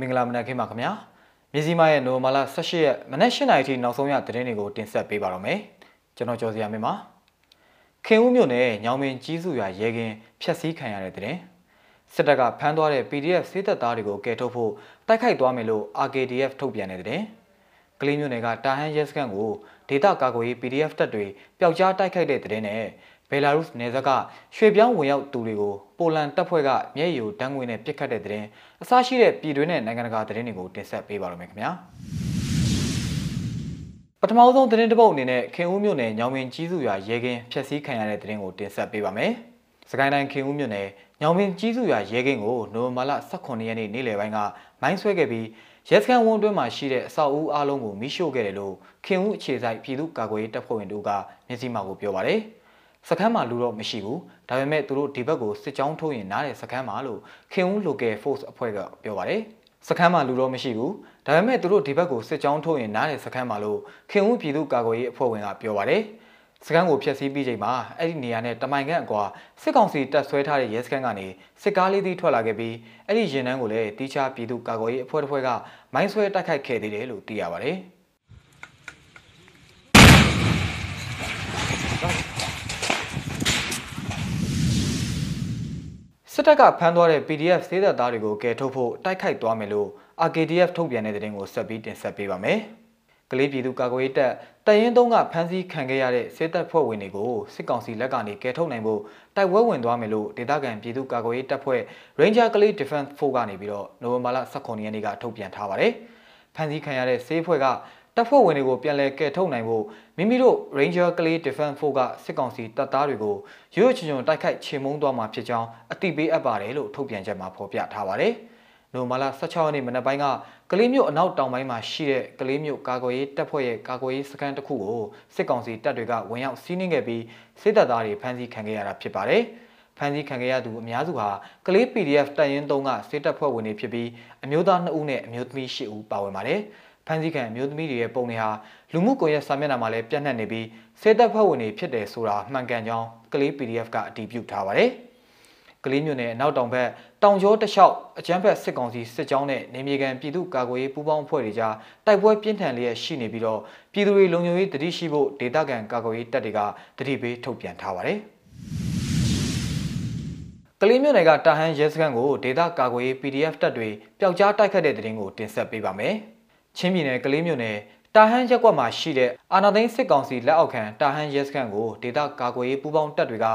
မင်္ဂလာမနက်ခင်းပါခင်ဗျာမြစည်းမရဲ့နိုမာလာ18ရက်မနက်8:00နာရီထိနောက်ဆုံးရသတင်းတွေကိုတင်ဆက်ပေးပါတော့မယ်ကျွန်တော်ကျော်စရာမင်းပါခင်ဦးမြို့နယ်ညောင်မင်းကြီးစုရွာရဲကင်းဖျက်ဆီးခံရတဲ့သတင်းစစ်တပ်ကဖမ်းသွားတဲ့ PDF စစ်တပ်သားတွေကိုကယ်ထုတ်ဖို့တိုက်ခိုက်သွားမယ်လို့ RKDF ထုတ်ပြန်တဲ့သတင်းကလေးမြို့နယ်ကတာဟန်ရဲစခန်းကိုဒေတာကာကွယ်ရေး PDF တပ်တွေပျောက်ကြားတိုက်ခိုက်တဲ့သတင်းနဲ့ ဘယ်လာရုစ်နယ်စပ်ကရွှေပြောင်းဝင်ရောက်သူတွေကိုပိုလန်တပ်ဖွဲ့ကမျက်ရည်တန်းငွေနဲ့ပစ်ခတ်တဲ့တဲ့င်းအစရှိတဲ့ပြည်တွင်းနဲ့နိုင်ငံတကာသတင်းတွေကိုတင်ဆက်ပေးပါရမယ်ခင်ဗျာပထမဆုံးသတင်းတစ်ပုဒ်အနေနဲ့ခင်ဦးမြို့နယ်ညောင်မင်းကြီးစုရွာရဲကင်းဖျက်ဆီးခံရတဲ့သတင်းကိုတင်ဆက်ပေးပါမယ်စကိုင်းတိုင်းခင်ဦးမြို့နယ်ညောင်မင်းကြီးစုရွာရဲကင်းကိုနိုဝင်ဘာလ18ရက်နေ့နေ့လယ်ပိုင်းကမိုင်းဆွဲခဲ့ပြီးရဲစခန်းဝန်းအတွင်းမှာရှိတဲ့အဆောက်အဦအားလုံးကိုမိရှို့ခဲ့တယ်လို့ခင်ဦးအခြေစိုက်ပြည်သူ့ကာကွယ်ရေးတပ်ဖွဲ့ဝင်တို့ကမျက်စိမှောက်ကိုပြောပါတယ်။ စခန်းမှာလူတော့မရှိဘူးဒါပေမဲ့သူတို့ဒီဘက်ကိုစစ်ကြောင်းထိုးရင်နားတဲ့စခန်းမှာလို့ခင်ဦး local force အဖွဲ့ကပြောပါတယ်စခန်းမှာလူတော့မရှိဘူးဒါပေမဲ့သူတို့ဒီဘက်ကိုစစ်ကြောင်းထိုးရင်နားတဲ့စခန်းမှာလို့ခင်ဦးပြည်သူ့ကာကွယ်ရေးအဖွဲ့ဝင်ကပြောပါတယ်စကန်းကိုဖျက်ဆီးပြီးချိန်မှာအဲ့ဒီနေရာနဲ့တမိုင်ခန့်အကွာစစ်ကောင်စီတပ်ဆွဲထားတဲ့ရဲစခန်းကနေစစ်ကားလေးသီးထွက်လာခဲ့ပြီးအဲ့ဒီရင်နှန်းကိုလည်းတီးခြားပြည်သူ့ကာကွယ်ရေးအဖွဲ့တစ်ဖွဲ့ကမိုင်းဆွဲတိုက်ခိုက်ခဲ့သေးတယ်လို့သိရပါတ စစ်တပ်ကဖမ်းသွားတဲ့ PDF စေးသက်သားတွေကိုကယ်ထုတ်ဖို့တိုက်ခိုက်သွားမယ်လို့ RKDF ထုတ်ပြန်တဲ့သတင်းကိုဆက်ပြီးတင်ဆက်ပေးပါမယ်။ကလေးပြည်သူကာကွယ်ရေးတပ်တရင်သုံးကဖမ်းဆီးခံခဲ့ရတဲ့စေတပ်ဖွဲ့ဝင်တွေကိုစစ်ကောင်စီလက်ကနေကယ်ထုတ်နိုင်ဖို့တိုက်ပွဲဝင်သွားမယ်လို့ဒေသခံပြည်သူကာကွယ်ရေးတပ်ဖွဲ့ Ranger ကလေး Defense Force ကနေပြီးတော့နိုဝင်ဘာလ18ရက်နေ့ကထုတ်ပြန်ထားပါတယ်။ဖမ်းဆီးခံရတဲ့စေးဖွဲ့က တပ်ဖွဲ့ဝင်တွေကိုပြန်လည်ကယ်ထုတ်နိုင်ဖို့မိမိတို့ Ranger ကလေး Defense Force ကစစ်ကောင်စီတပ်သားတွေကိုရွရွချွန်ချွန်တိုက်ခိုက်ချေမှုန်းသွားမှာဖြစ်ကြောင်းအသိပေးအပ်ပါတယ်လို့ထုတ်ပြန်ချက်မှာဖော်ပြထားပါတယ်။နိုမာလာ16ရက်နေ့မနက်ပိုင်းကကလေးမျိုးအနောက်တောင်ပိုင်းမှာရှိတဲ့ကလေးမျိုးကာကွယ်ရေးတပ်ဖွဲ့ရဲ့ကာကွယ်ရေးစခန်းတစ်ခုကိုစစ်ကောင်စီတပ်တွေကဝင်ရောက်စီးနင်းခဲ့ပြီးစစ်တပ်သားတွေဖမ်းဆီးခံခဲ့ရတာဖြစ်ပါတယ်။ဖမ်းဆီးခံခဲ့ရသူအများစုဟာကလေး PDF တပ်ရင်း3ကစစ်တပ်ဖွဲ့ဝင်တွေဖြစ်ပြီးအမျိုးသား2ဦးနဲ့အမျိုးသမီး10ဦးပါဝင်ပါတယ်။ ဖမ်းဆီးခံမျိုးသမီးတွေရဲ့ပုံတွေဟာလူမှုကွန်ရက်စာမျက်နှာမှာလည်းပြန့်နှံ့နေပြီးစေတပ်ဖွဲ့ဝင်တွေဖြစ်တယ်ဆိုတာမှန်ကန်ကြောင်းကလေး PDF ကအတည်ပြုထားပါတယ်။ကလေးမျိုးနယ်နောက်တောင်ဘက်တောင်ကျောတလျှောက်အကြမ်းဖက်စစ်ကောင်စီစစ်ကြောင်းနဲ့နေမြေကန်ပြည်သူ့ကာကွယ်ရေးပူးပေါင်းအဖွဲ့တွေကြားတိုက်ပွဲပြင်းထန်လျက်ရှိနေပြီးတော့ပြည်သူတွေလုံခြုံရေးတတိရှိဖို့ဒေသခံကာကွယ်ရေးတပ်တွေကတတိပေးထုတ်ပြန်ထားပါတယ်။ကလေးမြို့နယ်ကတာဟန်ရဲစခန်းကိုဒေသကာကွယ်ရေး PDF တပ်တွေပျောက်ကြားတိုက်ခတ်တဲ့တဲ့တင်ကိုတင်ဆက်ပေးပါမယ်။ ချင်းပြည်နယ်ကလေးမြို့နယ်တာဟန်ရက်ကွက်မှာရှိတဲ့အာနာသိန်းစစ်ကောင်စီလက်အောက်ခံတာဟန်ရဲစခန်းကိုဒေသကာကွယ်ရေးပူးပေါင်းတပ်တွေက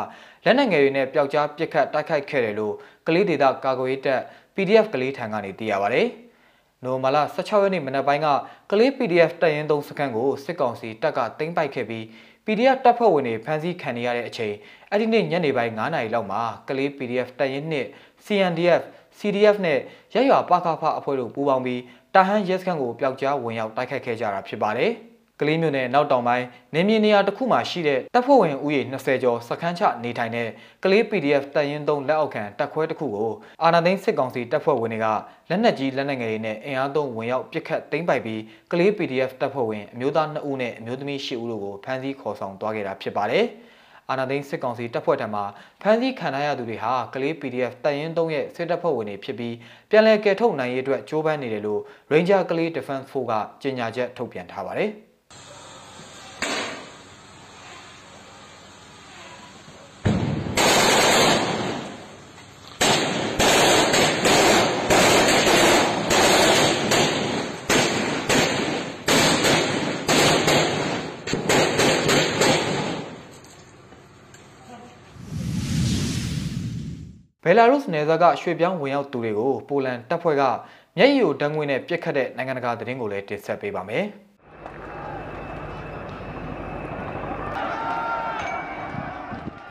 လက်နက်ငယ်တွေနဲ့ပျောက်ကြားပစ်ခတ်တိုက်ခိုက်ခဲ့တယ်လို့ကလေးဒေသကာကွယ်ရေးတပ် PDF ကလေးထံကနေသိရပါဗျ။နိုမလာ16ရက်နေ့မနက်ပိုင်းကကလေး PDF တပ်ရင်း3စခန်းကိုစစ်ကောင်စီတပ်ကသိမ်းပိုက်ခဲ့ပြီး PDF တပ်ဖွဲ့ဝင်တွေဖမ်းဆီးခံရတဲ့အချိန်အဲ့ဒီနေ့ညနေပိုင်း9နာရီလောက်မှာကလေး PDF တပ်ရင်းနှင့် CNDF CDF နဲ့ရက်ရွာပကဖအဖွဲ့တို့ပူးပေါင်းပြီးတာဟန်ရဲစခန်းကိုပျောက်ကြားဝင်ရောက်တိုက်ခတ်ခဲ့ကြတာဖြစ်ပါတယ်။ကလေးမျိုးနဲ့နောက်တောင်ပိုင်းနေမြေနေရာတစ်ခုမှာရှိတဲ့တပ်ဖွဲ့ဝင်ဦးရေ20ကျော်စခန်းချနေထိုင်တဲ့ကလေး PDF တပ်ရင်းသုံးလက်အောက်ခံတပ်ခွဲတစ်ခုကိုအာနာသိန်းစစ်ကောင်စီတပ်ဖွဲ့ဝင်တွေကလက်နက်ကြီးလက်နက်ငယ်တွေနဲ့အင်အားသုံးဝင်ရောက်ပစ်ခတ်သိမ်းပိုက်ပြီးကလေး PDF တပ်ဖွဲ့ဝင်အမျိုးသား2ဦးနဲ့အမျိုးသမီး10ဦးတို့ကိုဖမ်းဆီးခေါ်ဆောင်သွားခဲ့တာဖြစ်ပါတယ်။ အာနာသိန်းစစ်ကောင်စီတပ်ဖွဲ့ထံမှဖမ်းဆီးခံရသူတွေဟာကလေး PDF တပ်ရင်း3ရဲ့စစ်တပ်ဖွဲ့ဝင်တွေဖြစ်ပြီးပြန်လည်ကယ်ထုတ်နိုင်ရေးအတွက်ကြိုးပမ်းနေတယ်လို့ Ranger ကလေး Defense Force ကကြေညာချက်ထုတ်ပြန်ထားပါတယ်။ ဘယ်လာရုစ်နယ်စပ်ကရွှေပြောင်းဝင်ရောက်သူတွေကိုပိုလန်တပ်ဖွဲ့ကမျက်ရည်ကိုတန်းငွေနဲ့ပြစ်ခတ်တဲ့နိုင်ငံတကာသတင်းကိုလည်းတင်ဆက်ပေးပါမယ်။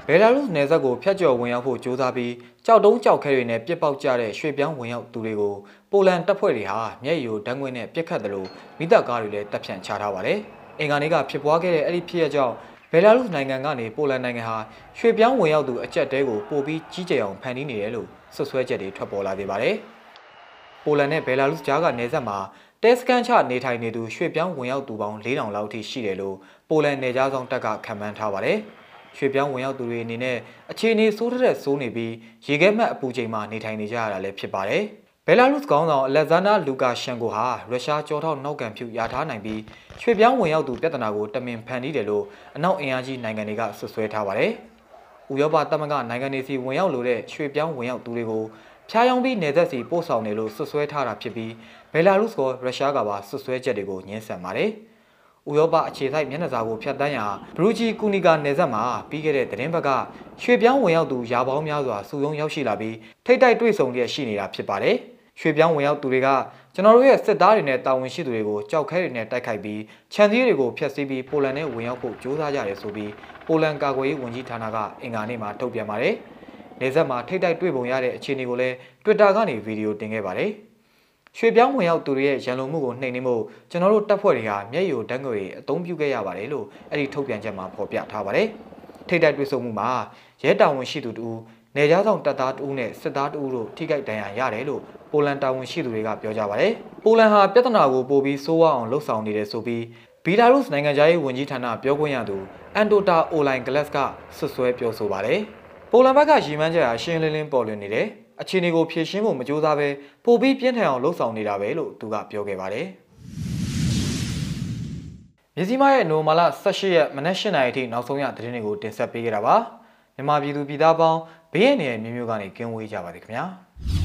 ဘယ်လာရုစ်နယ်စပ်ကိုဖျက်ကျော်ဝင်ရောက်ဖို့ကြိုးစားပြီးကြောက်တုံးကြောက်ခဲတွေနဲ့ပြစ်ပေါက်ကြတဲ့ရွှေပြောင်းဝင်ရောက်သူတွေကိုပိုလန်တပ်ဖွဲ့တွေဟာမျက်ရည်ကိုတန်းငွေနဲ့ပြစ်ခတ်တယ်လို့မိသက်ကားတွေလည်းတပ်ဖြန့်ချထားပါတယ်။အင်္ဂါနေ့ကဖြစ်ပွားခဲ့တဲ့အဲ့ဒီဖြစ်ရကြောင်း ဘယ်လာရုစ်နိုင်ငံကနေပိုလန်နိုင်ငံဟာရွှေပြောင်းဝင်ရောက်သူအကြက်တဲကိုပိုပြီးကြီးကျယ်အောင်ဖန်တီးနေတယ်လို့ဆွဆွဲချက်တွေထွက်ပေါ်လာနေပါတယ်။ပိုလန်နဲ့ဘယ်လာရုစ်ကြားကနေဆက်မှာတဲစကန်ချနေထိုင်နေသူရွှေပြောင်းဝင်ရောက်သူပေါင်း4000လောက်ထိရှိတယ်လို့ပိုလန်နယ်ကြားဆောင်တပ်ကခန့်မှန်းထားပါတယ်။ရွှေပြောင်းဝင်ရောက်သူတွေအနေနဲ့အခြေအနေဆိုးတဲ့ဆိုးနေပြီးရေခဲမှတ်အပူချိန်မှာနေထိုင်နေကြရတာလည်းဖြစ်ပါတယ်။ ဘယ်လာရုစ်ခေါင်းဆောင်အလက်ဇန်နာလူကာရှန်ကိုဟာရုရှားကြောထောက်နောက်ကန်ဖြူရထားနိုင်ပြီးရွှေ့ပြောင်းဝင်ရောက်သူပြဿနာကိုတမင်ဖန်တီးတယ်လို့အနောက်အင်အားကြီးနိုင်ငံတွေကဆွဆွဲထားပါတယ်။ဥရောပသမဂ္ဂနိုင်ငံတွေစီဝင်ရောက်လိုတဲ့ရွှေ့ပြောင်းဝင်ရောက်သူတွေကိုဖျားယောင်းပြီးနေသက်စီပို့ဆောင်တယ်လို့ဆွဆွဲထားတာဖြစ်ပြီးဘယ်လာရုစ်ကရုရှားကပါဆွဆွဲချက်တွေကိုညှင်းဆန်ပါတယ်။ဥရောပအခြေစိုက်မျက်နှာစာကိုဖျက်တမ်းရာဘရူဂျီကူနီကာနယ်စပ်မှာပြီးခဲ့တဲ့သတင်းဘက်ကရွှေပြောင်းဝင်ရောက်သူရာပေါင်းများစွာစုယုံရောက်ရှိလာပြီးထိတ်တိုက်တွေ့ဆုံလျက်ရှိနေတာဖြစ်ပါတယ်။ ရွှေပြောင်းဝင်ရောက်သူတွေကကျွန်တော်တို့ရဲ့စစ်သားတွေနဲ့တာဝန်ရှိသူတွေကိုကြောက်ခဲတွေနဲ့တိုက်ခိုက်ပြီးခြံစည်းတွေကိုဖျက်ဆီးပြီးပိုလန်နဲ့ဝင်ရောက်ဖို့ကြိုးစားကြတယ်ဆိုပြီးပိုလန်ကာကွယ်ရေးဝန်ကြီးဌာနကအင်္ဂါနေ့မှာထုတ်ပြန်ပါတယ်။နေဆက်မှာထိတ်တိုက်တွေ့ပုံရတဲ့အခြေအနေကိုလည်း Twitter ကနေဗီဒီယိုတင်ခဲ့ပါတယ်။ရွှေပြောင်းဝင်ရောက်သူတွေရဲ့ရန်လုံမှုကိုနှိမ်နင်းဖို့ကျွန်တော်တို့တပ်ဖွဲ့တွေဟာမျက်ရည်ဓာတ်ငွေတွေအသုံးပြုခဲ့ရပါတယ်လို့အဲ့ဒီထုတ်ပြန်ချက်မှာဖော်ပြထားပါတယ်။ထိတ်တိုက်တွေ့ဆုံမှုမှာရဲတာဝန်ရှိသူတူ နေကြားဆောင်တပ်သားတူနဲ့စစ်သားတူတို့ထိခိုက်ဒဏ်ရာရတယ်လို့ပိုလန်တာဝန်ရှိသူတွေကပြောကြပါတယ်။ပိုလန်ဟာပြဿနာကိုပိုပြီးဆိုးဝါးအောင်လှုပ်ဆောင်နေတယ်ဆိုပြီးဘီလာရုစ်နိုင်ငံသားရေးဝန်ကြီးဌာနပြောခွင့်ရသူအန်တိုတာအိုလိုင်ဂလက်စ်ကဆွဆွဲပြောဆိုပါတယ်။ပိုလန်ဘက်ကရည်မှန်းချက်ဟာရှင်းလင်းလင်းပေါ်လွင်နေတယ်။အခြေအနေကိုဖြေရှင်းဖို့မကြိုးစားဘဲပိုပြီးပြင်းထန်အောင်လှုံ့ဆော်နေတာပဲလို့သူကပြောခဲ့ပါတယ်။မြစည်းမရဲ့နိုမာလာ18ရက်မနက်8:00နာရီအထိနောက်ဆုံးရသတင်းတွေကိုတင်ဆက်ပေးခဲ့တာပါ။ မြန်မာပြည်သူပြည်သားပေါင်းဘေးရန်တွေမျိုးမျိုးကနေကင်းဝေးကြပါစေခင်ဗျာ။